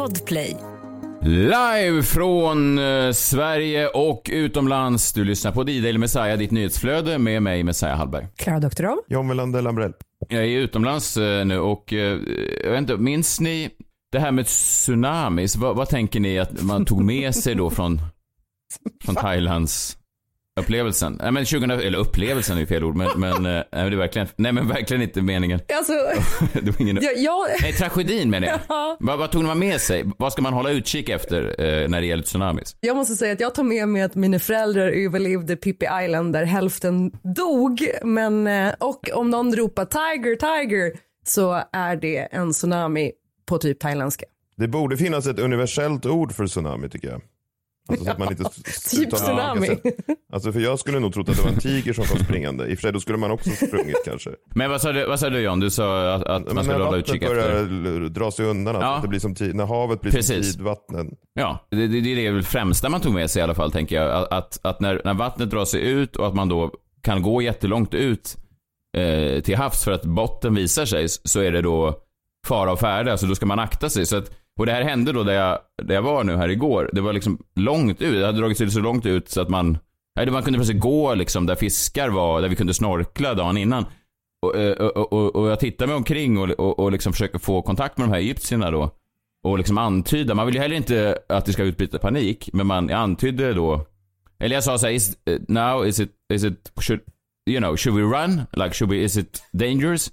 Podplay. Live från eh, Sverige och utomlands. Du lyssnar på D-Daily Messiah, ditt nyhetsflöde med mig Messiah Hallberg. Klara Doktorov. John Melander Lambrell. Jag är utomlands eh, nu och eh, jag vet inte, minns ni det här med tsunamis? Vad, vad tänker ni att man tog med sig då från, från Thailands upplevelsen? Nej men 2000, eller upplevelsen är ju fel ord, men, men, eh, nej, men det är verkligen, nej men verkligen inte meningen. Alltså, det var ingen, jag, jag, nej tragedin menar jag. Ja. Vad, vad tog man med sig? Vad ska man hålla utkik efter eh, när det gäller tsunamis? jag måste säga att jag tar med mig att mina föräldrar överlevde Pippi Island där hälften dog. Men, eh, och om någon ropar tiger, tiger så är det en tsunami på typ thailändska. Det borde finnas ett universellt ord för tsunami tycker jag. Alltså, så att man inte Typ tsunami. Alltså för jag skulle nog trott att det var en tiger som kom springande. I och för sig då skulle man också sprungit kanske. Men vad sa du, vad sa du John? Du sa att, att man skulle när hålla vattnet utkik börjar efter... l- dra sig undan, alltså, Ja. att det blir som tid, när havet blir Precis. som tidvattnen. Ja, det, det, det är det främsta man tog med sig i alla fall, tänker jag. Att, att, att när, när vattnet drar sig ut och att man då kan gå jättelångt ut eh, till havs för att botten visar sig, så är det då fara och färde. Alltså då ska man akta sig. Så att, och det här hände då där jag, där jag var nu här igår. Det var liksom långt ut. Det hade dragit sig så långt ut så att man, nej, man kunde plötsligt gå liksom där fiskar var, där vi kunde snorkla dagen innan. Eh, och, och, och, och jag tittar mig omkring och, och, och liksom försöker få kontakt med de här egyptierna då. Och liksom antyda, man vill ju heller inte att det ska utbryta panik, men man jag antydde då, eller jag sa såhär, is, eh, now is it, is it, should, you know, should we run? Like, should we, is it dangerous?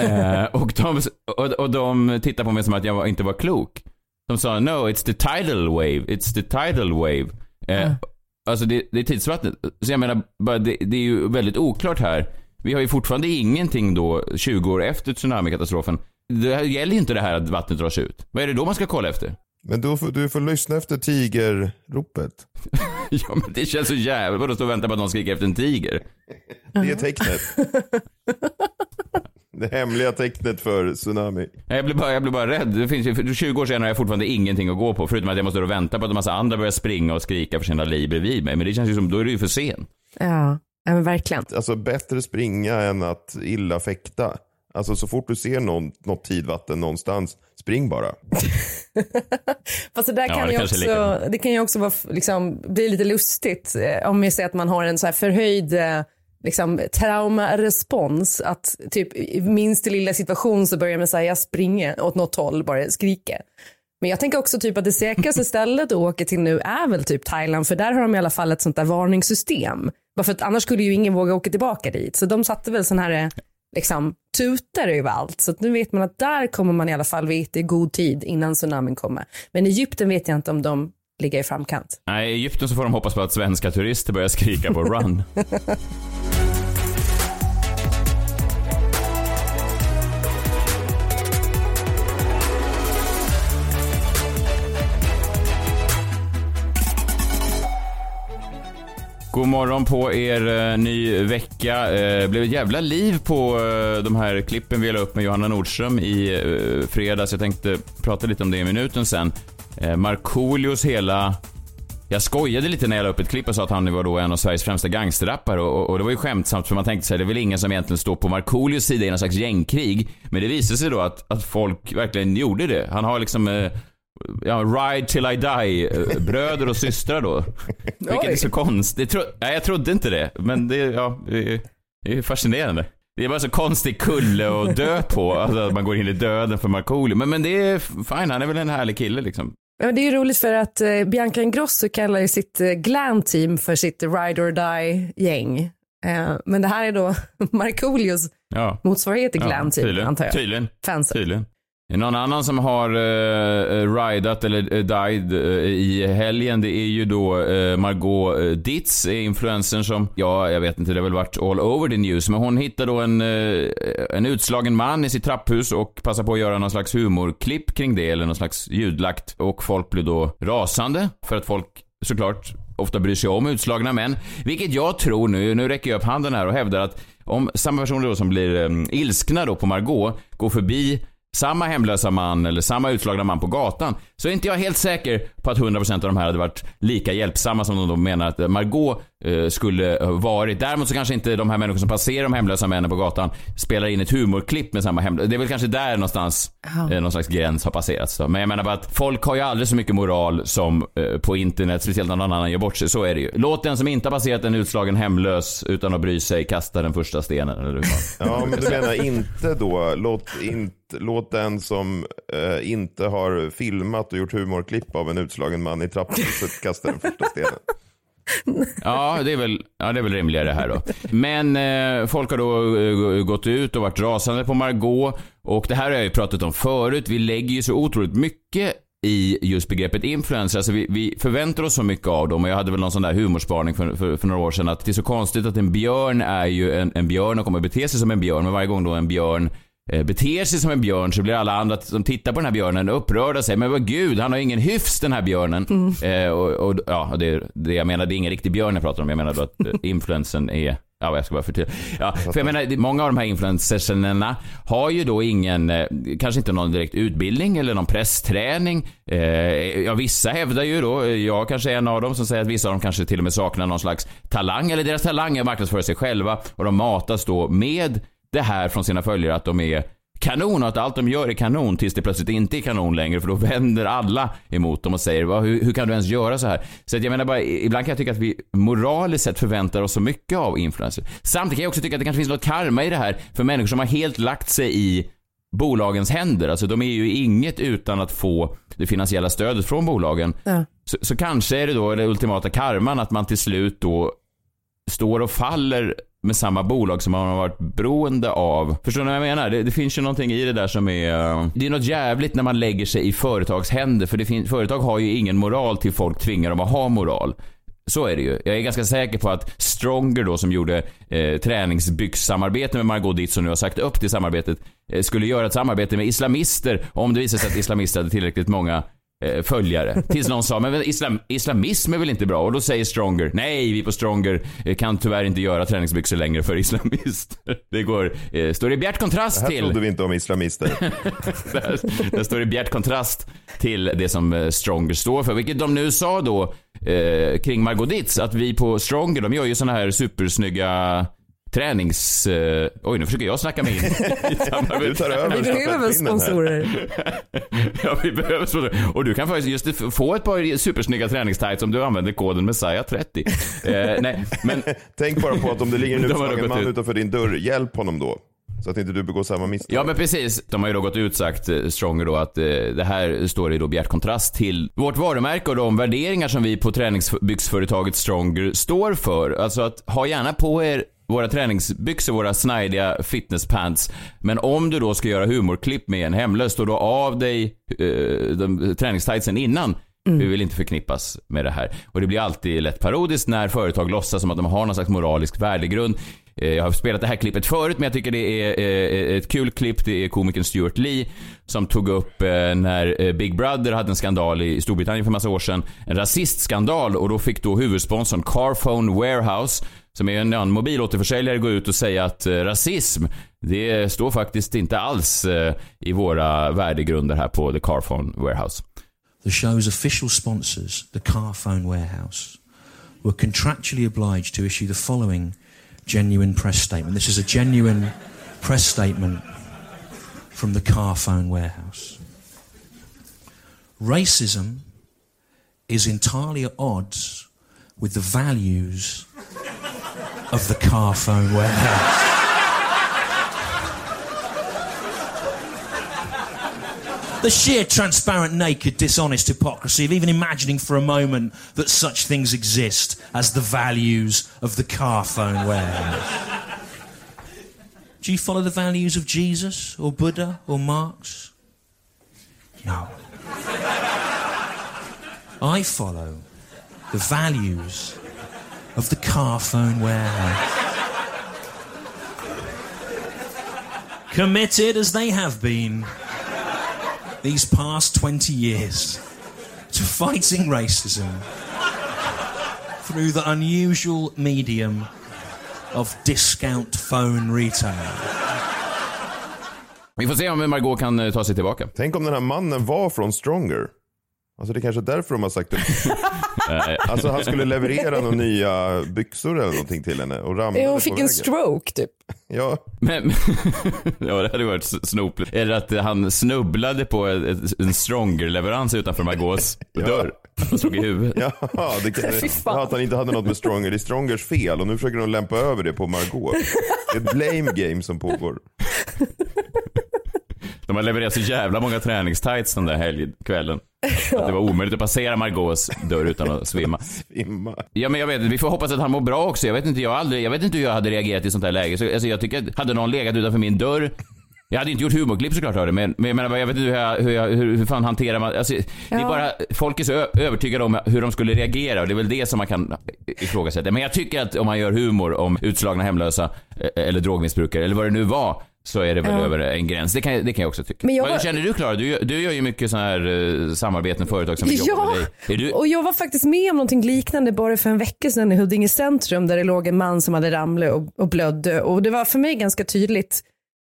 Eh, och, de, och, och de tittade på mig som att jag var, inte var klok. De sa, no, it's the tidal wave, it's the tidal wave. Eh, Alltså det, det är tidsvattnet. Så jag menar, bara det, det är ju väldigt oklart här. Vi har ju fortfarande ingenting då 20 år efter tsunamikatastrofen. Det här gäller ju inte det här att vattnet dras ut. Vad är det då man ska kolla efter? Men då får, du får lyssna efter tigerropet. Ja men det känns så jävla... Vadå stå och vänta på att någon skriker efter en tiger? Det är tecknet. det hemliga tecknet för tsunami. Jag blir bara, jag blir bara rädd. Det finns ju, 20 år senare har jag fortfarande ingenting att gå på. Förutom att jag måste vänta på att en massa andra börjar springa och skrika för sina liv bredvid mig. Men det känns ju som, då är det ju för sent. Ja, ja men verkligen. Alltså bättre springa än att illa fäkta. Alltså så fort du ser någon, något tidvatten någonstans, spring bara. Fast det där Ja, kan, det ju också, lika. det kan ju också vara, liksom, bli lite lustigt eh, om vi säger att man har en så här förhöjd eh, liksom, traumarespons. Att typ i minsta lilla situation så börjar man säga springa åt något håll, bara skrika. Men jag tänker också typ att det säkraste stället att åka till nu är väl typ Thailand för där har de i alla fall ett sånt där varningssystem. Bara för att annars skulle ju ingen våga åka tillbaka dit. Så de satte väl sån här eh, liksom tutar överallt. Så nu vet man att där kommer man i alla fall veta i god tid innan tsunamin kommer. Men i Egypten vet jag inte om de ligger i framkant. Nej, i Egypten så får de hoppas på att svenska turister börjar skrika på run. God morgon på er, eh, ny vecka. Det blev ett jävla liv på eh, de här klippen vi la upp med Johanna Nordström i fredags. Jag tänkte prata lite om det i minuten sen. Markoolios hela... Jag skojade lite när jag la upp ett klipp och sa att han var då en av Sveriges främsta gangsterrappare och, och, och det var ju skämtsamt för man tänkte sig det är väl ingen som egentligen står på Markoolios sida i någon slags gängkrig. Men det visade sig då att, att folk verkligen gjorde det. Han har liksom eh, Ja, ride till I die, eh, bröder och systrar då. Vilket är så konstigt. Tro, nej, jag trodde inte det, men det, ja, det är- fascinerande. Det är bara så konstig kulle att dö på, alltså att man går in i döden för Markoolio. Men, men det är fine, han är väl en härlig kille liksom. Ja, det är ju roligt för att eh, Bianca Ingrosso kallar ju sitt eh, glam team för sitt ride or die-gäng. Eh, men det här är då Markoolios Ja, motsvarighet till ja glam team, tydligen. antar jag. Tydligen. Fansen. Tydligen. Någon annan som har uh, ridat eller uh, died uh, i helgen det är ju då uh, Margot Ditz, är influencern som, ja jag vet inte, det har väl varit all over the news, men hon hittar då en, en utslagen man i sitt trapphus och passar på att göra någon slags humorklipp kring det eller någon slags ljudlagt och folk blir då rasande för att folk såklart ofta bryr sig om utslagna män. Vilket jag tror nu, nu räcker jag upp handen här och hävdar att om samma personer då som blir um, ilskna då på Margot går förbi samma hemlösa man eller samma utslagna man på gatan så är inte jag helt säker på att 100% av de här hade varit lika hjälpsamma som de då menar att Margot skulle ha varit. Däremot så kanske inte de här människorna som passerar de hemlösa männen på gatan spelar in ett humorklipp med samma hemlösa. Det är väl kanske där någonstans eh, någon slags gräns har passerats. Men jag menar bara att folk har ju aldrig så mycket moral som eh, på internet, speciellt när någon annan gör bort sig. Så är det ju. Låt den som inte har passerat en utslagen hemlös utan att bry sig kasta den första stenen. Eller hur? Ja, men du menar inte då, låt, inte, låt den som eh, inte har filmat och gjort humorklipp av en utslagen man i trapphuset kasta den första stenen. Ja, det är väl, ja, det är väl rimligare här då. Men eh, folk har då eh, gått ut och varit rasande på Margot och det här har jag ju pratat om förut. Vi lägger ju så otroligt mycket i just begreppet influencer. Alltså vi, vi förväntar oss så mycket av dem och jag hade väl någon sån där humorspaning för, för, för några år sedan att det är så konstigt att en björn är ju en, en björn och kommer bete sig som en björn men varje gång då en björn beter sig som en björn så blir alla andra som tittar på den här björnen upprörda och säger men vad gud, han har ingen hyfs den här björnen. Eh, och, och ja, det, det jag menar, det är ingen riktig björn jag pratar om. Jag menar då att eh, influensen är Ja, jag ska bara förtydliga. Ja, för jag menar, många av de här influencerserna har ju då ingen, eh, kanske inte någon direkt utbildning eller någon pressträning. Eh, ja, vissa hävdar ju då, eh, jag kanske är en av dem som säger att vissa av dem kanske till och med saknar någon slags talang, eller deras talang är att marknadsföra sig själva och de matas då med det här från sina följare att de är kanon och att allt de gör är kanon tills det plötsligt inte är kanon längre för då vänder alla emot dem och säger "Va, hur, hur kan du ens göra så här? Så att jag menar bara, ibland kan jag tycka att vi moraliskt sett förväntar oss så mycket av influencers. Samtidigt kan jag också tycka att det kanske finns något karma i det här för människor som har helt lagt sig i bolagens händer. Alltså de är ju inget utan att få det finansiella stödet från bolagen. Ja. Så, så kanske är det då det ultimata karman att man till slut då står och faller med samma bolag som man har varit beroende av. Förstår ni vad jag menar? Det, det finns ju någonting i det där som är... Det är något jävligt när man lägger sig i företags händer. För det fin- företag har ju ingen moral till folk tvingar dem att ha moral. Så är det ju. Jag är ganska säker på att Stronger då som gjorde eh, träningsbyxsamarbete med Margot Dietz och nu har sagt upp det samarbetet eh, skulle göra ett samarbete med islamister om det visar sig att islamister hade tillräckligt många följare. Tills någon sa, men islam, islamism är väl inte bra? Och då säger Stronger, nej vi på Stronger eh, kan tyvärr inte göra träningsbyxor längre för islamister. Det går, eh, står i bjärt kontrast Det här till... trodde vi inte om islamister. Det, det står i bjärt kontrast till det som eh, Stronger står för. Vilket de nu sa då eh, kring Margot Dietz, att vi på Stronger, de gör ju såna här supersnygga tränings... Eh, oj, nu försöker jag snacka mig in i Du tar över Vi behöver sponsorer. Ja, vi behöver så. Och du kan faktiskt just få ett par supersnygga träningstights om du använder koden Messiah30. Eh, nej, men Tänk bara på att om det ligger en utslagen man ut. utanför din dörr, hjälp honom då. Så att inte du begår samma misstag. Ja men precis. De har ju då gått ut sagt, eh, Stronger då, att eh, det här står i då bjärt kontrast till vårt varumärke och de värderingar som vi på träningsbyxföretaget Stronger står för. Alltså att ha gärna på er våra träningsbyxor, våra snajdiga fitnesspants. Men om du då ska göra humorklipp med en hemlös, då av dig eh, de, träningstightsen innan. Vi vill inte förknippas med det här. Och det blir alltid lätt parodiskt när företag låtsas som att de har någon slags moralisk värdegrund. Eh, Jag har spelat det här klippet förut men jag tycker det är eh, ett kul klipp. Det är komikern Stuart Lee som tog upp eh, när Big Brother hade en skandal i Storbritannien för massa år sedan. En rasistskandal och då fick då huvudsponsorn Carphone Warehouse som är en, en mobilåterförsäljare gå ut och säga att eh, rasism det står faktiskt inte alls eh, i våra värdegrunder här på The Carphone Warehouse. The show's official sponsors, the Carphone Warehouse, were contractually obliged to issue the following genuine press statement. This is a genuine press statement from the Carphone Warehouse. Racism is entirely at odds with the values of the car phone Warehouse. The sheer, transparent, naked, dishonest hypocrisy of even imagining for a moment that such things exist as the values of the car phone warehouse. Do you follow the values of Jesus or Buddha or Marx? No. I follow the values of the car phone warehouse. Committed as they have been these past 20 years to fighting racism through the unusual medium of discount phone retail. Vi får se om Margot kan eh, ta sig tillbaka. Tänk om den här mannen var från Stronger. Alltså det är kanske är därför de har sagt. Eh, Alltså han skulle leverera några nya byxor eller någonting till henne och ramlade Hon på fick en vägen. stroke typ. Ja, Men, ja det hade varit snopligt. Eller att han snubblade på ett, en Stronger-leverans utanför Margaux dörr. Och slog i huvudet. ja det kan, ja, att han inte hade något med Stronger. Det är Strongers fel och nu försöker de lämpa över det på Margot. Det är ett blame game som pågår. De har levererat så jävla många träningstights den där helgkvällen. Att det var omöjligt att passera Margaux dörr utan att svimma. Imma. Ja men jag vet vi får hoppas att han mår bra också. Jag vet inte, jag, aldrig, jag vet inte hur jag hade reagerat i sånt här läge. Så, alltså, jag tycker att hade någon legat utanför min dörr jag hade inte gjort humorklipp såklart av det, men, men jag menar, jag vet inte hur, jag, hur, jag, hur, hur fan hanterar man... Alltså, Det är Ja. bara, folk är så övertygade om hur de skulle reagera och det är väl det som man kan ifrågasätta. Men jag tycker att om man gör humor om utslagna hemlösa eh, eller drogmissbrukare eller vad det nu var, så är det väl Ja. över en gräns. Det kan, det kan jag också tycka. Men jag Vad känner du Klara? Du, gör- du gör ju mycket sådana här uh, samarbeten, företag som vill jobba Ja, med dig. Du, och jag var faktiskt med om någonting liknande bara för en vecka sedan i Huddinge centrum där det låg en man som hade ramlat och, och blödde. Och det var för mig ganska tydligt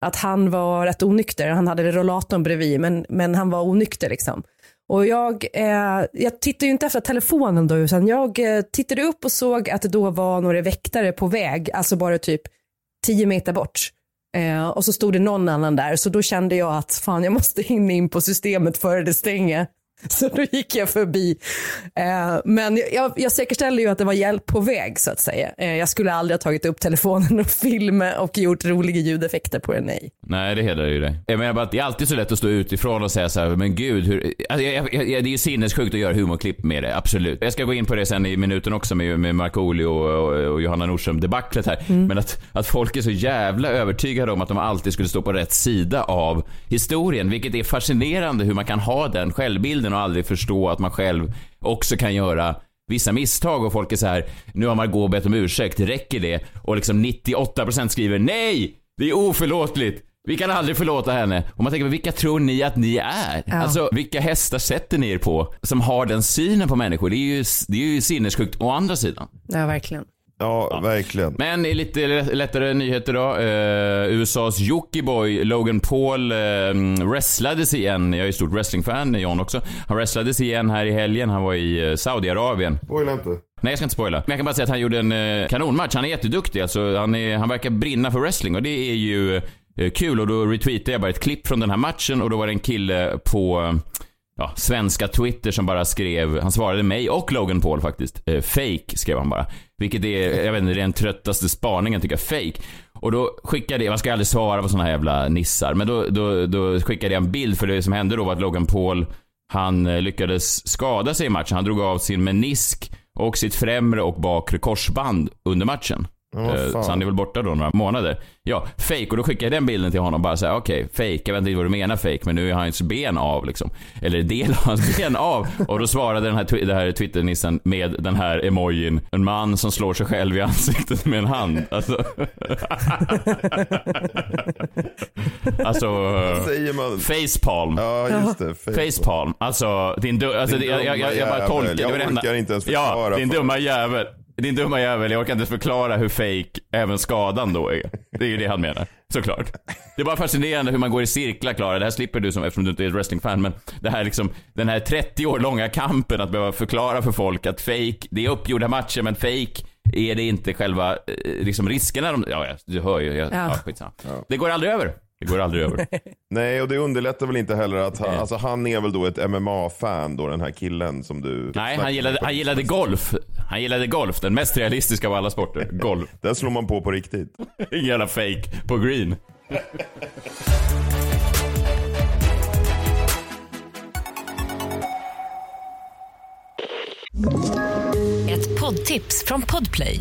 att han var rätt onykter. Han hade rollatorn bredvid men, men han var onykter liksom. Och jag, eh, jag tittade ju inte efter telefonen då utan jag eh, tittade upp och såg att det då var några väktare på väg, alltså bara typ 10 meter bort. Eh, och så stod det någon annan där så då kände jag att fan jag måste hinna in på systemet före det stänger. Så då gick jag förbi. Eh, men jag, jag säkerställde ju att det var hjälp på väg så att säga. Eh, jag skulle aldrig ha tagit upp telefonen och filmat och gjort roliga ljudeffekter på det, nej. Nej, det hedrar ju dig. Jag menar bara att det är alltid så lätt att stå utifrån och säga så här, men gud, hur... Alltså, jag, jag, det är ju sinnessjukt att göra humorklipp med det, absolut. Jag ska gå in på det sen i minuten också med, med Markoolio och, och, och Johanna Nordström debaclet här. Men att, att folk är så jävla övertygade om att de alltid skulle stå på rätt sida av historien, vilket är fascinerande hur man kan ha den självbilden och aldrig förstå att man själv också kan göra vissa misstag och folk är så här, nu har Margot bett om ursäkt, räcker det? Och liksom 98% skriver nej, det är oförlåtligt. Vi kan aldrig förlåta henne. Och man tänker, vilka tror ni att ni är? Ja. Alltså, vilka hästar sätter ni er på som har den synen på människor? Det är ju, det är ju sinnessjukt å andra sidan. Ja, verkligen. Ja, verkligen. Men i lite lättare nyheter då. Eh, USAs Jockiboi Logan Paul eh, wrestlades igen. Jag är ju stort wrestlingfan, John också. Han wrestlades igen här i helgen. Han var i eh, Saudiarabien. Spoila inte. Nej, jag ska inte spoila. Men jag kan bara säga att han gjorde en eh, kanonmatch. Han är jätteduktig. Alltså, han, är, han verkar brinna för wrestling och det är ju eh, kul. Och då retweetade jag bara ett klipp från den här matchen och då var det en kille på eh, ja, svenska Twitter som bara skrev, han svarade mig och Logan Paul faktiskt. Eh, fake skrev han bara. Vilket är, jag vet inte, det är den tröttaste spaningen tycker jag. Fake. Och då skickade jag, man ska aldrig svara på såna här jävla nissar, men då, då, då skickade jag en bild för det som hände då var att Logan Paul, han eh, lyckades skada sig i matchen. Han drog av sin menisk och sitt främre och bakre korsband under matchen. Ja, fan. så han är väl borta då några månader. Ja, fake. Och då skickade jag den bilden till honom bara såhär, okej, fake. Jag vet inte vad du menar fake, men nu är hans ben av liksom. Eller del av hans ben av. Och då svarade den här, twi- den här Twitter-nissen med den här emojin. En man som slår sig själv i ansiktet med en hand. Alltså. alltså, Säger man. facepalm. Ja, just det. Facepalm. Alltså, din du- alltså, Din jag, jag, jag, jag bara dumma tolkar. det det Jag orkar inte ens Ja, förklara din för- dumma jävel. Din dumma jävel, jag orkar inte förklara hur fake även skadan då är. Det är ju det han menar. Såklart. Det är bara fascinerande hur man går i cirklar Klara. Det här slipper du som, eftersom du inte är ett wrestlingfan. Men det här liksom, den här 30 år långa kampen att behöva förklara för folk att fake, det är uppgjorda matcher men fake är det inte själva, eh, liksom riskerna de, ja ja, du hör ju. Jag, ja. Ja. skitsamma. Det går aldrig över. Det går aldrig över. Nej, och det underlättar väl inte heller att han, Nej. alltså han är väl då ett MMA-fan då, den här killen som du... Nej, han gillade, han gillade golf. Han gillade golf, den mest realistiska av alla sporter. Golf. Där slår man på på riktigt. Ingen jävla fake på green. Ett poddtips från Podplay.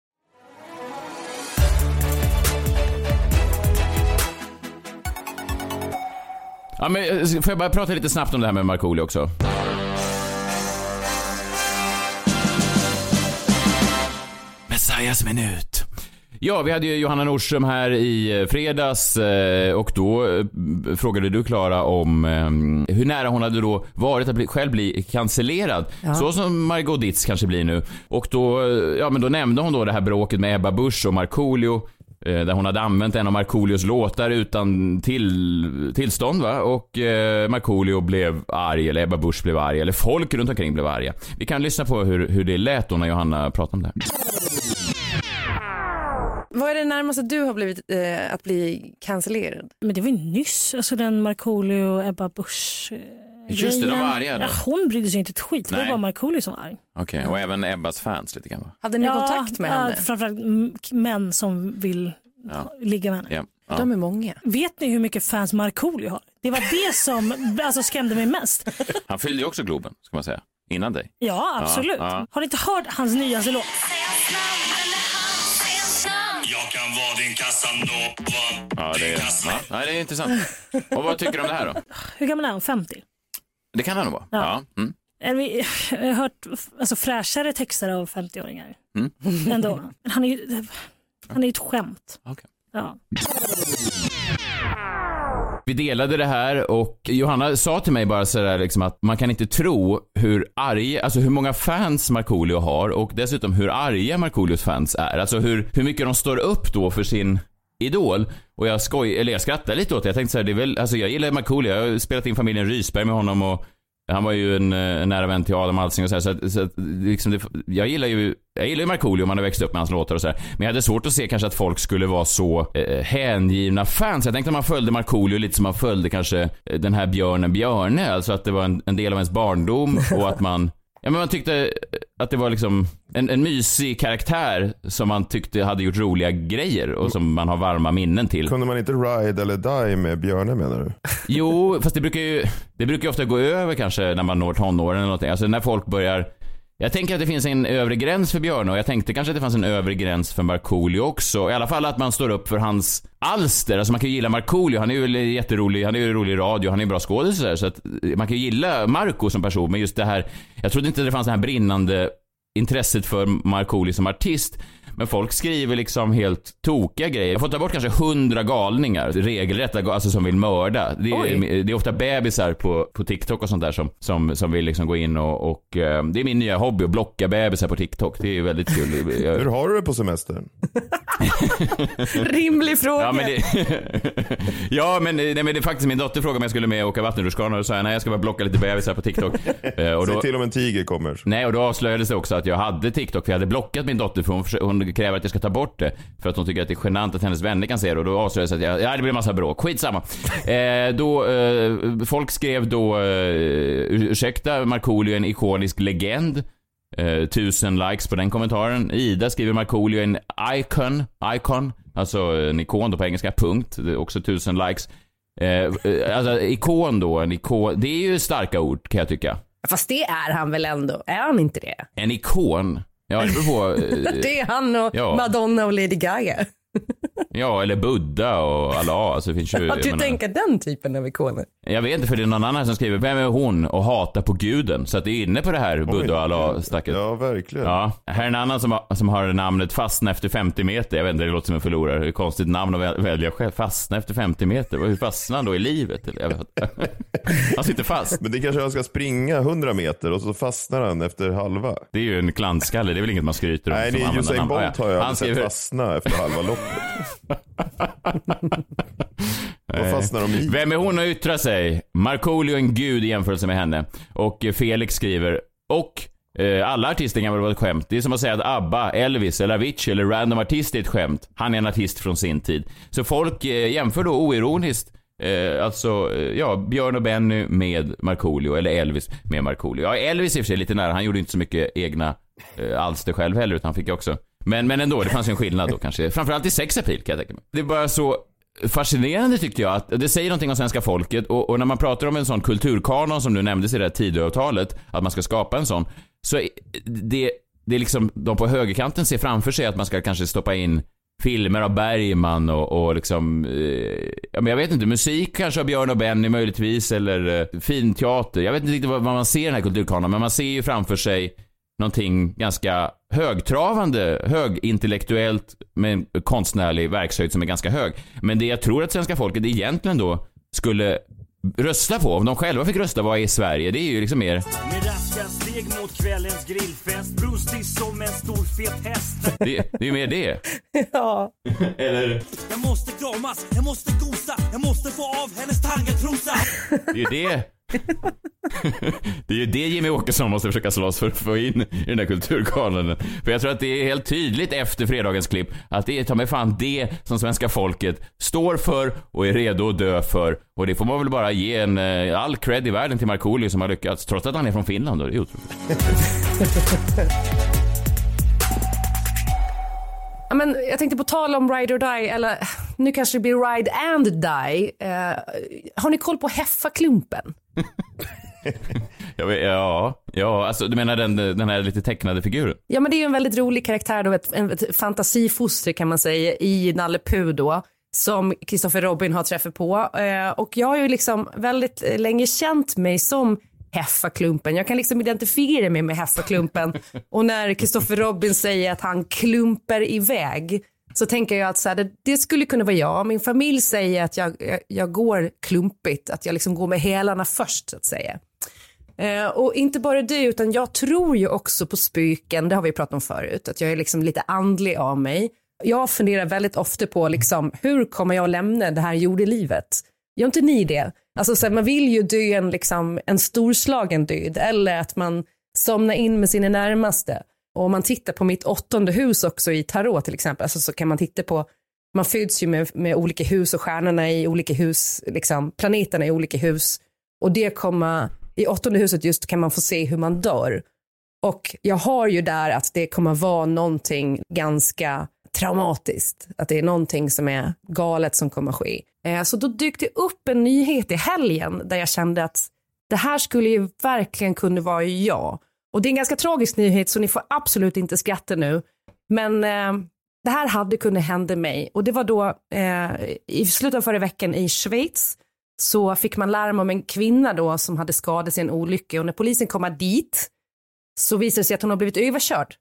Ja, men, eh, får jag bara prata lite snabbt om det här med Markoolio också? Bias-minut. Ja, vi hade ju Johanna Nordström här i eh, fredags eh, och då frågade du Klara om hur nära hon hade då varit att bli, själv bli cancellerad. Så som Margot Ditz kanske blir nu. Och då, ja men då nämnde hon då det här bråket med Ebba Busch och Markoolio. Eh, Där hon hade använt en av Markoolios låtar utan till, tillstånd va? Och eh, Markoolio blev arg, eller Ebba Busch blev arg, eller folk runt omkring blev arga. Vi kan lyssna på hur, hur det lät då när Johanna pratade om det här. Vad är det närmaste du har blivit eh, att bli cancellerad? Men det var ju nyss, alltså den Markoolio och Ebba Busch eh, Just det, de var arga då. Ja, hon brydde sig inte ett skit, det var Nej. bara Markoolio som var arg. Okej, och även Ebbas fans lite grann va? Hade ni kontakt med ja, henne? Framförallt m- män som vill Ja. ligga med henne. Ja. ja. De är många. Vet ni hur mycket fans Markoolio har? Det var det som alltså, skrämde mig mest. Han fyllde ju också Globen, ska man säga. Innan dig. Ja, absolut. ja. Har ni inte hört hans nyaste låt? Jag kan vara din Casanova. Ja, det är, ja, nej, det är intressant. Och vad tycker du om det här då? Hur gammal är han? 50? Det kan han nog vara. Ja. Mm. Är vi- Jag har hört alltså, fräschare texter av 50-åringar. Mm. Ändå. Han är ju han är ju ett skämt. Okej. Ja. Vi delade det här och Johanna sa till mig bara sådär liksom att man kan inte tro hur arga, alltså hur många fans Markoolio har och dessutom hur arga Markoolios fans är. Alltså hur, hur mycket de står upp då för sin idol. Och jag skoj, eller jag skrattade lite åt det. Jag tänkte så här, det är väl, alltså jag gillar Markoolio. Jag har spelat in familjen Rysberg med honom och han var ju en, en nära vän till Adam Alsing och så, här, så, att, så att, liksom det, jag gillar ju jag gillar ju Markoolio, man har växt upp med hans låtar och så här. Men jag hade svårt att se kanske att folk skulle vara så eh, hängivna fans. Jag tänkte att man följde Markoolio lite som man följde kanske eh, den här björnen Björne. Alltså att det var en, en del av ens barndom och att man Ja men man tyckte att det var liksom en, en mysig karaktär som man tyckte hade gjort roliga grejer och som man har varma minnen till. Kunde man inte ride eller die med Björne menar du? Jo, fast det brukar ju, det brukar ju ofta gå över kanske när man når tonåren eller någonting. Alltså när folk börjar jag tänker att det finns en övre gräns för Björne och jag tänkte kanske att det fanns en övre gräns för Markoolio också. I alla fall att man står upp för hans alster. Alltså man kan ju gilla Markoolio, han är ju jätterolig, han är ju rolig i radio, han är ju bra skådis och så Så att eh, man kan ju gilla Marco som person, men just det här, jag trodde inte det fanns det här brinnande intresset för Markoolio som artist. Men folk skriver liksom helt tokiga grejer. Jag får ta bort kanske hundra galningar, regelrätta gal- alltså som vill mörda. Det är, det är ofta bebisar på, på TikTok och sånt där som, som, som vill liksom gå in och, och eh, det är min nya hobby att blocka bebisar på TikTok. Det är ju väldigt kul. Hur Jag, har du det på semestern? Rimlig fråga. Ja men, det, ja men, nej, men det är faktiskt min dotter frågade om jag skulle med och åka vattenrutschkana och då sa jag nej jag ska bara blocka lite bebisar på TikTok. Eh, och Säg då, till om en tiger kommer. Nej, och då avslöjades det också att jag hade TikTok för jag hade blockat min dotter för hon, försö- kräver att jag ska ta bort det. För att hon tycker att det är genant att hennes vänner kan se det och då avslöjades det att jag, ja det blir massa bråk. Skitsamma. Eh, då, eh, folk skrev då, eh, ursäkta Markoolio en ikonisk legend. Eh, tusen likes på den kommentaren. Ida skriver Markoolio en icon, icon, alltså en ikon då på engelska, punkt. Också tusen likes. Eh, eh, alltså ikon då, en ikon, det är ju starka ord kan jag tycka. Fast det är han väl ändå? Är han inte det? En ikon? Ja, det beror på. eh, Det är han och Ja. Madonna och Lady Gaga. Ja, eller Buddha och Allah. Alltså, det finns ju, Att jag du menar- tänker den typen av ikoner. Jag vet inte, för det är någon annan som skriver, vem är hon och hatar på guden? Så att det är inne på det här Buddha och Allah-snacket. Ja, verkligen. Ja, här är en annan som har, som har namnet Fastna efter 50 meter. Jag vet inte, det låter som en förlorare. Det är ett konstigt namn att väl- välja själv. Fastna efter 50 meter. Hur fastnar han då i livet? Eller, jag vet. inte. Han sitter fast. Men det kanske han ska springa 100 meter och så fastnar han efter halva. Det är ju en klantskalle. Det är väl inget man skryter om. Nej, det är Usain. Bolt ja. har jag Han sett skriver, fastna efter halva loppet. Vad fastnar de i? Vem är hon att yttra sig? Markoolio är en gud i jämförelse med henne. Och eh, Felix skriver, och eh, alla artister kan väl vara ett skämt. Det är som att säga att ABBA, Elvis eller Avicii eller random artist är ett skämt. Han är en artist från sin tid. Så folk eh, jämför då oironiskt Eh, alltså, eh, ja, Björn och Benny med Markoolio, eller Elvis med Markoolio. Ja, Elvis i och för sig lite nära, han gjorde inte så mycket egna eh, alster själv heller, utan han fick också. Men, men ändå, det fanns ju en skillnad då kanske. Framförallt i sex appeal kan jag tänka mig. Det är bara så fascinerande tyckte jag, att det säger någonting om svenska folket och, och när man pratar om en sån kulturkanon som nu nämndes i det här Tidöavtalet, att man ska skapa en sån, så det, det är liksom, de på högerkanten ser framför sig att man ska kanske stoppa in filmer av Bergman och, och liksom, eh, ja men jag vet inte, musik kanske av Björn och Benny möjligtvis eller eh, finteater. Jag vet inte riktigt vad, vad man ser i den här kulturkanonen, men man ser ju framför sig någonting ganska högtravande, högintellektuellt med konstnärlig verkshöjd som är ganska hög. Men det jag tror att svenska folket egentligen då skulle rösta på, om de själva fick rösta vad är Sverige, det är ju liksom mer Med raska steg mot kvällens grillfest Brustig som en stor fet häst det, det är ju mer det. Ja. Eller? Jag måste kramas, jag måste gosa Jag måste få av hennes tangatrosa Det är ju det. Det är ju det Jimmy Åkesson måste försöka slåss för att få in i den där kulturkanonen. För jag tror att det är helt tydligt efter fredagens klipp att det är ta mig fan det som svenska folket står för och är redo att dö för. Och det får man väl bara ge en eh, all cred i världen till Markoolio som har lyckats, trots att han är från Finland. Då. Det är otroligt. Ja, men jag tänkte på tal om Ride or Die, eller nu kanske det blir Ride and Die. Eh, har ni koll på Heffaklumpen? Vet, ja, ja, alltså du menar den, den här lite tecknade figuren? Ja men det är ju en väldigt rolig karaktär då, ett, en- ett fantasifoster kan man säga i Nalle Puh då. Som Kristoffer Robin har träffat på. Eh, och jag har ju liksom väldigt länge känt mig som Heffaklumpen. Jag kan liksom identifiera mig med Heffaklumpen. och när Kristoffer Robin säger att han klumper iväg så tänker jag att så här, det, det skulle kunna vara jag. Min familj säger att jag, jag, jag går klumpigt, att jag liksom går med hälarna först så att säga. Eh, och inte bara det, utan jag tror ju också på spöken, det har vi pratat om förut, att jag är liksom lite andlig av mig. Jag funderar väldigt ofta på liksom, hur kommer jag lämna det här jordelivet? Gör inte ni det? Alltså, så här, man vill ju dö en, liksom, en storslagen död eller att man somnar in med sina närmaste. Och om man tittar på mitt åttonde hus också i tarot till exempel, alltså, så kan man titta på man föds ju med, med olika hus och stjärnorna i olika hus, liksom, planeterna i olika hus. Och det kommer, i åttonde huset just kan man få se hur man dör. Och jag har ju där att det kommer vara någonting ganska traumatiskt. Att det är någonting som är galet som kommer ske. Eh, Så då dök det upp en nyhet i helgen där jag kände att det här skulle ju verkligen kunna vara jag. Och det är en ganska tragisk nyhet så ni får absolut inte skratta nu. Men eh, det här hade kunnat hända mig och det var då eh, i slutet av förra veckan i Schweiz så fick man larm om en kvinna då som hade skadats i en olycka och när polisen kommer dit så visar det sig att hon har blivit överkörd.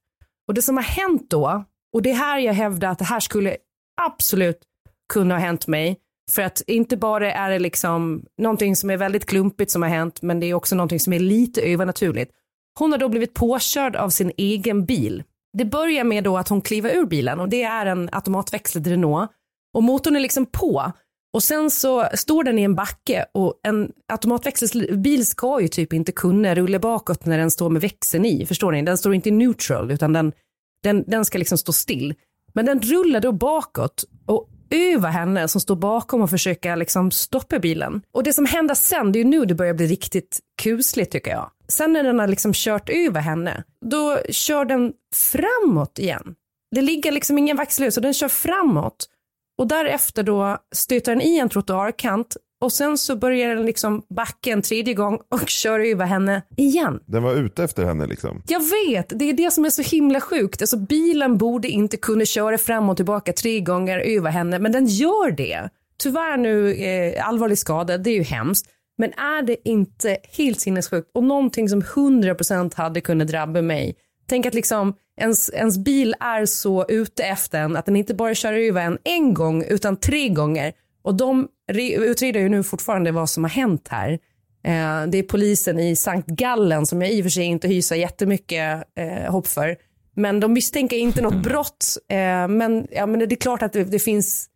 Och det som har hänt då, och det är här jag hävdar att det här skulle absolut kunna ha hänt mig, för att inte bara är det liksom någonting som är väldigt klumpigt som har hänt, men det är också någonting som är lite övernaturligt. Hon har då blivit påkörd av sin egen bil. Det börjar med då att hon kliver ur bilen och det är en automatväxlad Renault och motorn är liksom på och sen så står den i en backe och en automatväxelbil ska ju typ inte kunna rulla bakåt när den står med växeln i. Förstår ni? Den står inte i neutral utan den, den, den ska liksom stå still. Men den rullar då bakåt och över henne som står bakom och försöker liksom stoppa bilen. Och det som händer sen, det är ju nu det börjar bli riktigt kusligt tycker jag. Sen när den har liksom kört över henne, då kör den framåt igen. Det ligger liksom ingen växel så den kör framåt. Och därefter då stöter den i en trottoarkant och sen så börjar den liksom backa en tredje gång och kör över henne igen. Den var ute efter henne liksom. Jag vet, det är det som är så himla sjukt. Alltså bilen borde inte kunna köra fram och tillbaka tre gånger över henne, men den gör det. Tyvärr nu eh, allvarlig skada, det är ju hemskt. Men är det inte helt sinnessjukt och någonting som 100% hade kunnat drabba mig? Tänk att liksom ens, ens bil är så ute efter en att den inte bara kör över en en gång utan tre gånger. Och de utreder ju nu fortfarande vad som har hänt här. Eh, det är polisen i Sankt Gallen som jag i och för sig inte hyser jättemycket eh, hopp för. Men de misstänker inte något brott. Eh, men, ja, men det är klart att det, det finns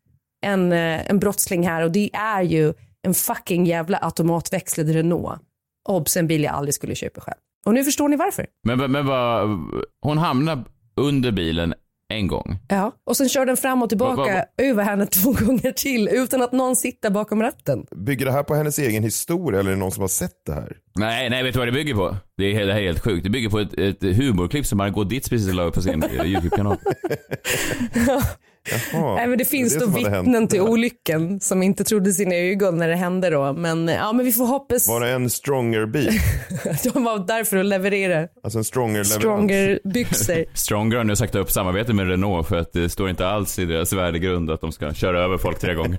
en, eh, en brottsling här och det är ju en fucking jävla automatväxlad Renault. Obs, en bil jag aldrig skulle köpa själv. Och nu förstår ni varför. Men, men vad, hon hamnar under bilen en gång. Ja. Och sen kör den fram och tillbaka Va- va- över henne två gånger till utan att någon sitter bakom ratten. Bygger det här på hennes egen historia eller är det någon som har sett det här? Nej, nej, vet du vad det bygger på? Det, är, det här är helt sjukt. Det bygger på ett, ett humorklipp som Margot Ditz precis la upp på sin YouTube-kanal. Jaha, Nej, men det finns är då vittnen till olyckan som inte trodde sina ögon när det hände då. Men ja, men vi får hoppas. Var det en stronger bil? De var där för att leverera Alltså en stronger leverans? stronger byxor. Stronger har nu sagt upp samarbetet med Renault för att det står inte alls i deras värdegrund att de ska köra över folk tre gånger.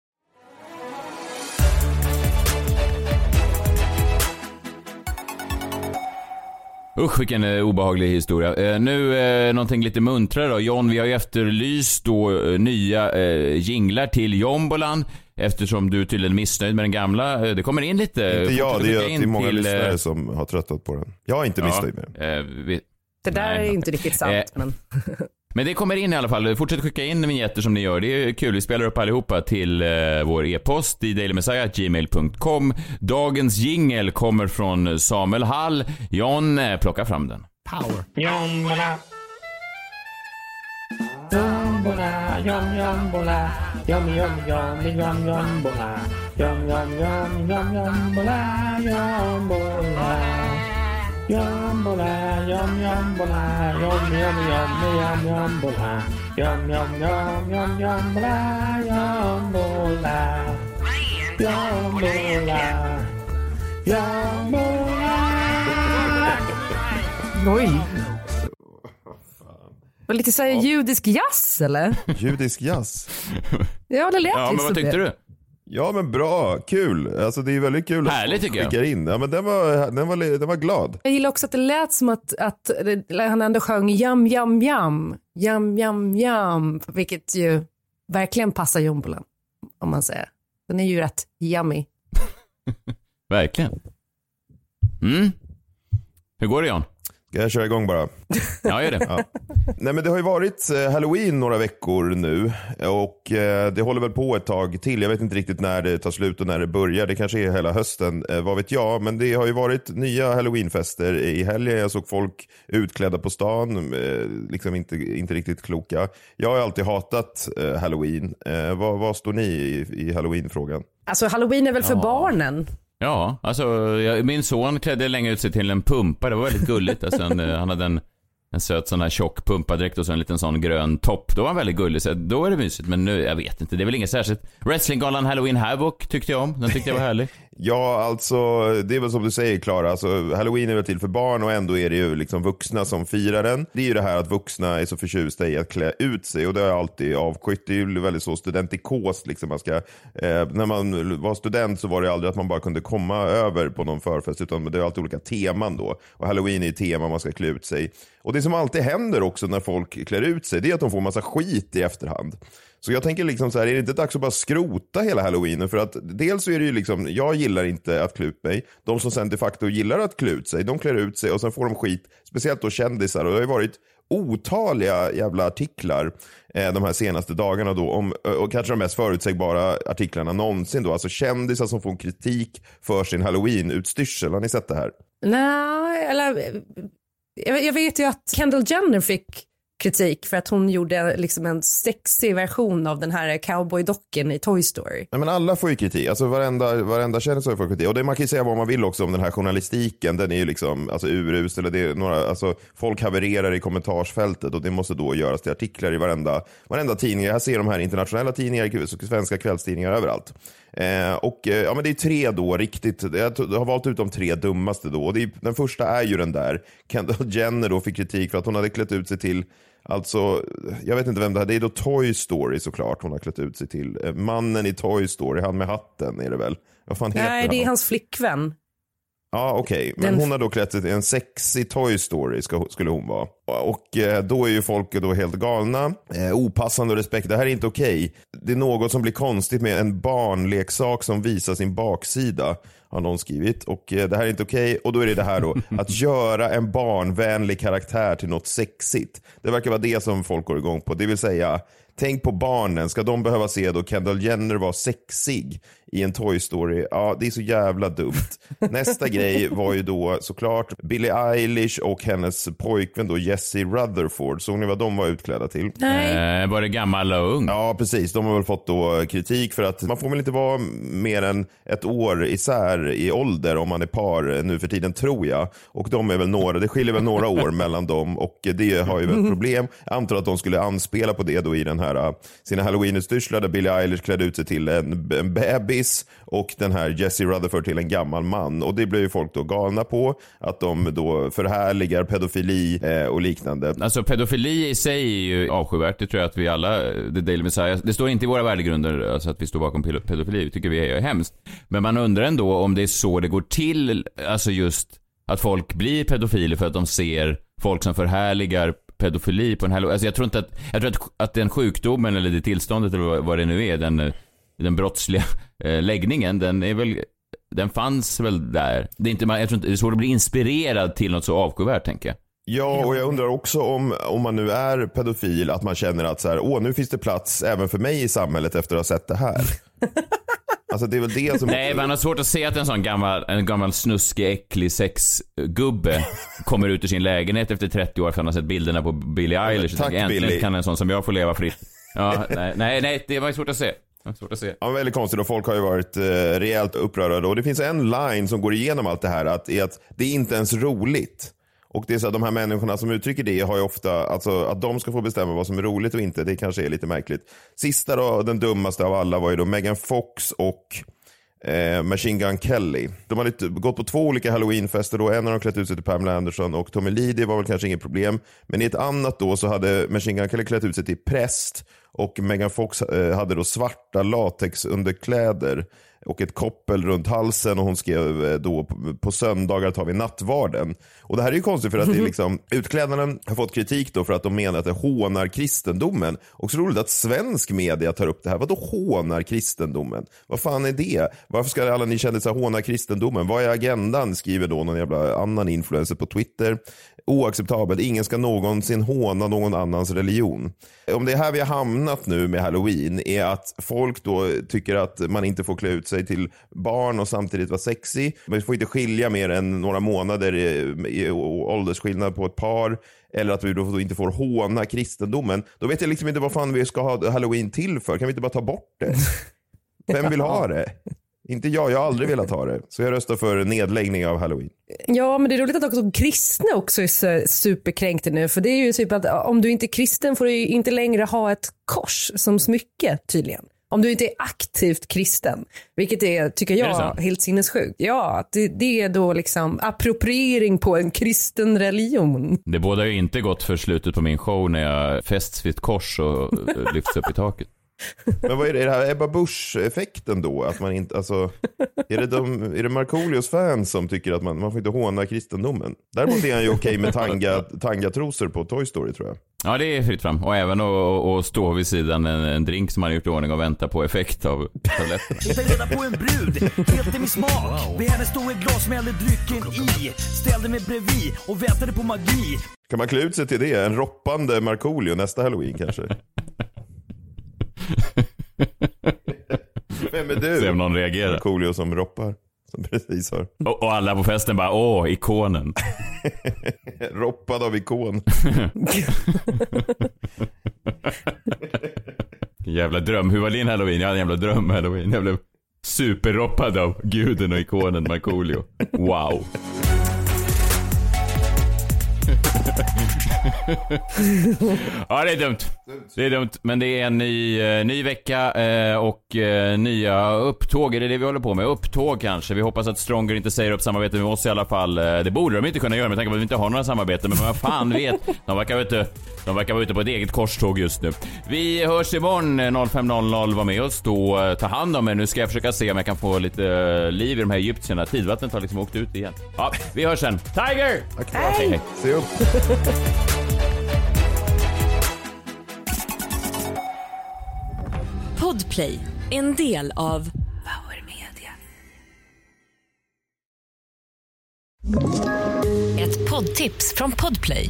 Usch vilken eh, obehaglig historia. Eh, nu eh, någonting lite muntrare då. John, vi har ju efterlyst då eh, nya eh, jinglar till Jombolan. Eftersom du är tydligen missnöjd med den gamla. Eh, det kommer in lite. Inte jag, det är, in det är många till, eh, lyssnare som har tröttat på den. Jag är inte missnöjd med den. eh, vi, Det där Nej. är inte riktigt sant. Eh, men... Men det kommer in i alla fall. Fortsätt skicka in vignetter som ni gör. Det är kul. Vi spelar upp allihopa till eh, vår e-post i dailymessiah.gmail.com. Dagens jingel kommer från Samuel Hall. John, eh, plocka fram den. Power. Jombola. Jombola, jom jombola. Jom jom jom jom jombola. Jom jom jom jom jombola. Jombola. Jombola, jom jombola. Jom jom jom jom jombola. Jom jom jom jom jombola. Jombola. Jombola. Jombola. Oj. Var lite så här judisk jazz eller? Judisk jazz. Ja, det lät Ja, men lite vad tyckte det. du? Ja men bra, kul. Alltså det är väldigt kul att Härligt, tycker jag. skickar in. Ja men den var, den var, den var glad. Jag gillar också att det lät som att, att han ändå sjöng jam, jam, jam, jam, jam, jam, vilket ju verkligen passar jombolan, om man säger. Den är ju rätt yummy. Verkligen. Mm. Hur går det John? Ska jag köra igång bara? Ja, gör det. Ja. Nej men det har ju varit eh, halloween några veckor nu och eh, det håller väl på ett tag till. Jag vet inte riktigt när det tar slut och när det börjar. Det kanske är hela hösten, eh, vad vet jag. Men det har ju varit nya halloweenfester i helgen. Jag såg folk utklädda på stan, liksom inte, inte riktigt kloka. Jag har alltid hatat halloween. Vad, vad står ni i, i halloweenfrågan? Alltså halloween är väl för Ja. barnen? Ja, alltså jag, min son klädde länge ut sig till en pumpa. Det var väldigt gulligt. Alltså, en, eh, han hade en, en söt sån här tjock pumpadräkt och så en liten sån grön topp. Då var han väldigt gullig. Så då är det mysigt. Men nu, jag vet inte. Det är väl inget särskilt. Wrestlinggalan Halloween Havoc tyckte jag om. Den tyckte jag var härlig. Ja, alltså det är väl som du säger Klara, alltså, halloween är väl till för barn och ändå är det ju liksom vuxna som firar den. Det är ju det här att vuxna är så förtjusta i att klä ut sig och det har jag alltid avskytt. Det är ju väldigt så studentikost liksom. Man ska, eh, när man var student så var det aldrig att man bara kunde komma över på någon förfest utan det är alltid olika teman då. Och halloween är ett tema, man ska klä ut sig. Och det som alltid händer också när folk klär ut sig, det är att de får massa skit i efterhand. Så jag tänker liksom så här, är det inte dags att bara skrota hela halloweenen? För att dels så är det ju liksom, jag gillar inte att klä ut mig. De som sen de facto gillar att klä ut sig, de klär ut sig och sen får de skit. Speciellt då kändisar. Och det har ju varit otaliga jävla artiklar eh, de här senaste dagarna då. Om, eh, och kanske de mest förutsägbara artiklarna någonsin då. Alltså kändisar som får kritik för sin halloween-utstyrsel. Har ni sett det här? Nej, eller jag vet ju att Kendall Jenner fick kritik för att hon gjorde liksom en sexig version av den här cowboydocken i Toy Story. Nej, men alla får ju kritik. Alltså varenda, varenda kändis har ju fått kritik. Och det, man kan ju säga vad man vill också om den här journalistiken. Den är ju liksom alltså, urusel. Eller det är några, alltså, folk havererar i kommentarsfältet och det måste då göras till artiklar i varenda, varenda tidning. Jag ser de här internationella tidningar, svenska kvällstidningar överallt. Eh, och eh, ja, men det är tre då riktigt. Jag har valt ut de tre dummaste då. Och det är, den första är ju den där. Kendall Jenner då fick kritik för att hon hade klätt ut sig till Alltså, jag vet inte vem det här Det är då Toy Story såklart hon har klätt ut sig till. Eh, Mannen i Toy Story, han med hatten är det väl? Vad fan heter Nej, det är han? hans flickvän. Ja, okej. Men Den- hon har då klätt sig till en sexy Toy Story ska, skulle hon vara. Och eh, då är ju folk då helt galna. Eh, opassande och respekt. Det här är inte okej. Det är något som blir konstigt med en barnleksak som visar sin baksida. har någon skrivit. Och eh, det här är inte okej. Och då är det det här då, att göra en barnvänlig karaktär till något sexigt. Det verkar vara det som folk går igång på. Det vill säga, tänk på barnen. Ska de behöva se då Kendall Jenner vara sexig i en Toy Story? Ja, det är så jävla dumt. Nästa grej var ju då såklart Billie Eilish och hennes pojkvän då Jessie Rutherford. Såg ni vad de var utklädda till? Eh, var det gammal och ung? Ja, precis. De har väl fått då kritik för att man får väl inte vara mer än ett år isär i ålder om man är par nu för tiden, tror jag. Och de är väl några, det skiljer väl några år mellan dem och det har ju väl ett problem. Jag antar att de skulle anspela på det då i den här sina halloween-utstyrslar där Billie Eilish klädde ut sig till en, en bebis och den här Jessie Rutherford till en gammal man. Och det blev ju folk då galna på, att de då förhärligar pedofili eh, och liknande. Alltså pedofili i sig är ju avskyvärt. Det tror jag att vi alla, eh, The Daily Messiah, det står inte i våra värdegrunder alltså att vi står bakom pedofili. det tycker vi är hemskt. Men man undrar ändå om det är så det går till, alltså just att folk blir pedofiler för att de ser folk som förhärligar pedofili på en halloween. Alltså jag tror inte att, jag tror att, att den sjukdomen eller det tillståndet eller vad- det nu är, den, eh, den brottsliga eh, läggningen, den är väl den fanns väl där. Det är inte, jag tror inte, det är svårt att bli inspirerad till något så avskyvärt, tänker jag. Ja, och jag undrar också om, om man nu är pedofil, att man känner att så här, åh, nu finns det plats även för mig i samhället efter att ha sett det här. alltså det är väl det som... Nej, man har svårt att se att en sån gammal, en gammal snuskig, äcklig sexgubbe kommer ut ur sin lägenhet efter 30 år för att han har sett bilderna på Billie Eilish. Tack, Äntligen Billie. kan en sån som jag få leva fritt. Ja, nej, nej, nej det var svårt att se. Svårt att se. Ja, väldigt konstigt och folk har ju varit eh, rejält upprörda. Och det finns en line som går igenom allt det här, att, är att det är inte ens roligt. Och det är så att de här människorna som uttrycker det har ju ofta, alltså att de ska få bestämma vad som är roligt och inte, det kanske är lite märkligt. Sista då, den dummaste av alla var ju då Megan Fox och eh, Machine Gun Kelly. De har gått på två olika halloweenfester då. En av de klätt ut sig till Pamela Anderson och Tommy Lee, det var väl kanske inget problem. Men i ett annat då så hade Machine Gun Kelly klätt ut sig till präst och Megan Fox eh, hade då svarta latexunderkläder och ett koppel runt halsen och hon skrev eh, då på, söndagar tar vi nattvarden. Och det här är ju konstigt för att det är liksom, utklädnaden har fått kritik då för att de menar att det hånar kristendomen. Och så roligt att svensk media tar upp det här. Vadå hånar kristendomen? Vad fan är det? Varför ska alla ni kändisar håna kristendomen? Vad är agendan? Skriver då någon jävla annan influencer på Twitter. Oacceptabelt. Ingen ska någonsin håna någon annans religion. Om det är här vi har hamnat nu med halloween är att folk då tycker att man inte får klä ut sig till barn och samtidigt vara sexy. Man får inte skilja mer än några månader i, i åldersskillnad på ett par. Eller att vi då inte får håna kristendomen. Då vet jag liksom inte vad fan vi ska ha halloween till för. Kan vi inte bara ta bort det? Vem vill ha det? Inte jag, jag har aldrig velat ha det. Så jag röstar för nedläggning av halloween. Ja, men det är roligt att också kristna också är superkränkta nu. För det är ju typ att om du inte är kristen får du ju inte längre ha ett kors som smycke tydligen. Om du inte är aktivt kristen, vilket är, tycker Är jag, så? helt sinnessjukt. Ja, det, det är då liksom appropriering på en kristen religion. Det båda ju inte gott för slutet på min show när jag fästs vid ett kors och lyfts upp i taket. Men vad är det, är det här Ebba Busch-effekten då? Att man inte, alltså, är, det de, är det Markoolios fans som tycker att man, man får inte håna kristendomen? Däremot är han ju okej med tanga, tangatrosor på Toy Story tror jag. Ja, det är fritt fram. Och även att stå vid sidan en, en drink som man har gjort i ordning och vänta på effekt av tabletterna. Hitta reda på en brud, helt i min smak. Be henne stå i ett glas med hällde drycken i. Ställde mig bredvid och väntade på magi. Kan man klä ut sig till det? En roppande Markoolio nästa halloween kanske? Vem är du? Se om någon reagerar. Markoolio som roppar. Som precis har Och, och alla på festen bara, åh, ikonen. roppad av ikon. Jävla dröm. Hur var din halloween? Jag hade en jävla dröm halloween. Jag blev superroppad av guden och ikonen Markoolio. Wow ja, det är dumt. Det är dumt, men det är en ny, eh, ny vecka eh, och eh, nya upptåg. Är det det vi håller på med? Upptåg kanske. Vi hoppas att Stronger inte säger upp samarbetet med oss i alla fall. Det borde de inte kunna göra med tanke på att vi inte har några samarbeten. Men vad fan vet. De verkar vet du de verkar vara ute på ett eget korståg just nu. Vi hörs imorgon eh, 05.00. Var med oss då. Eh, Ta hand om er. Nu ska jag försöka se om jag kan få lite eh, liv i de här egyptierna. Tidvattnet har liksom åkt ut igen. Ja, vi hörs sen. Tiger! Hej! hej. Se upp. Podplay, en del av Ett poddtips från Podplay.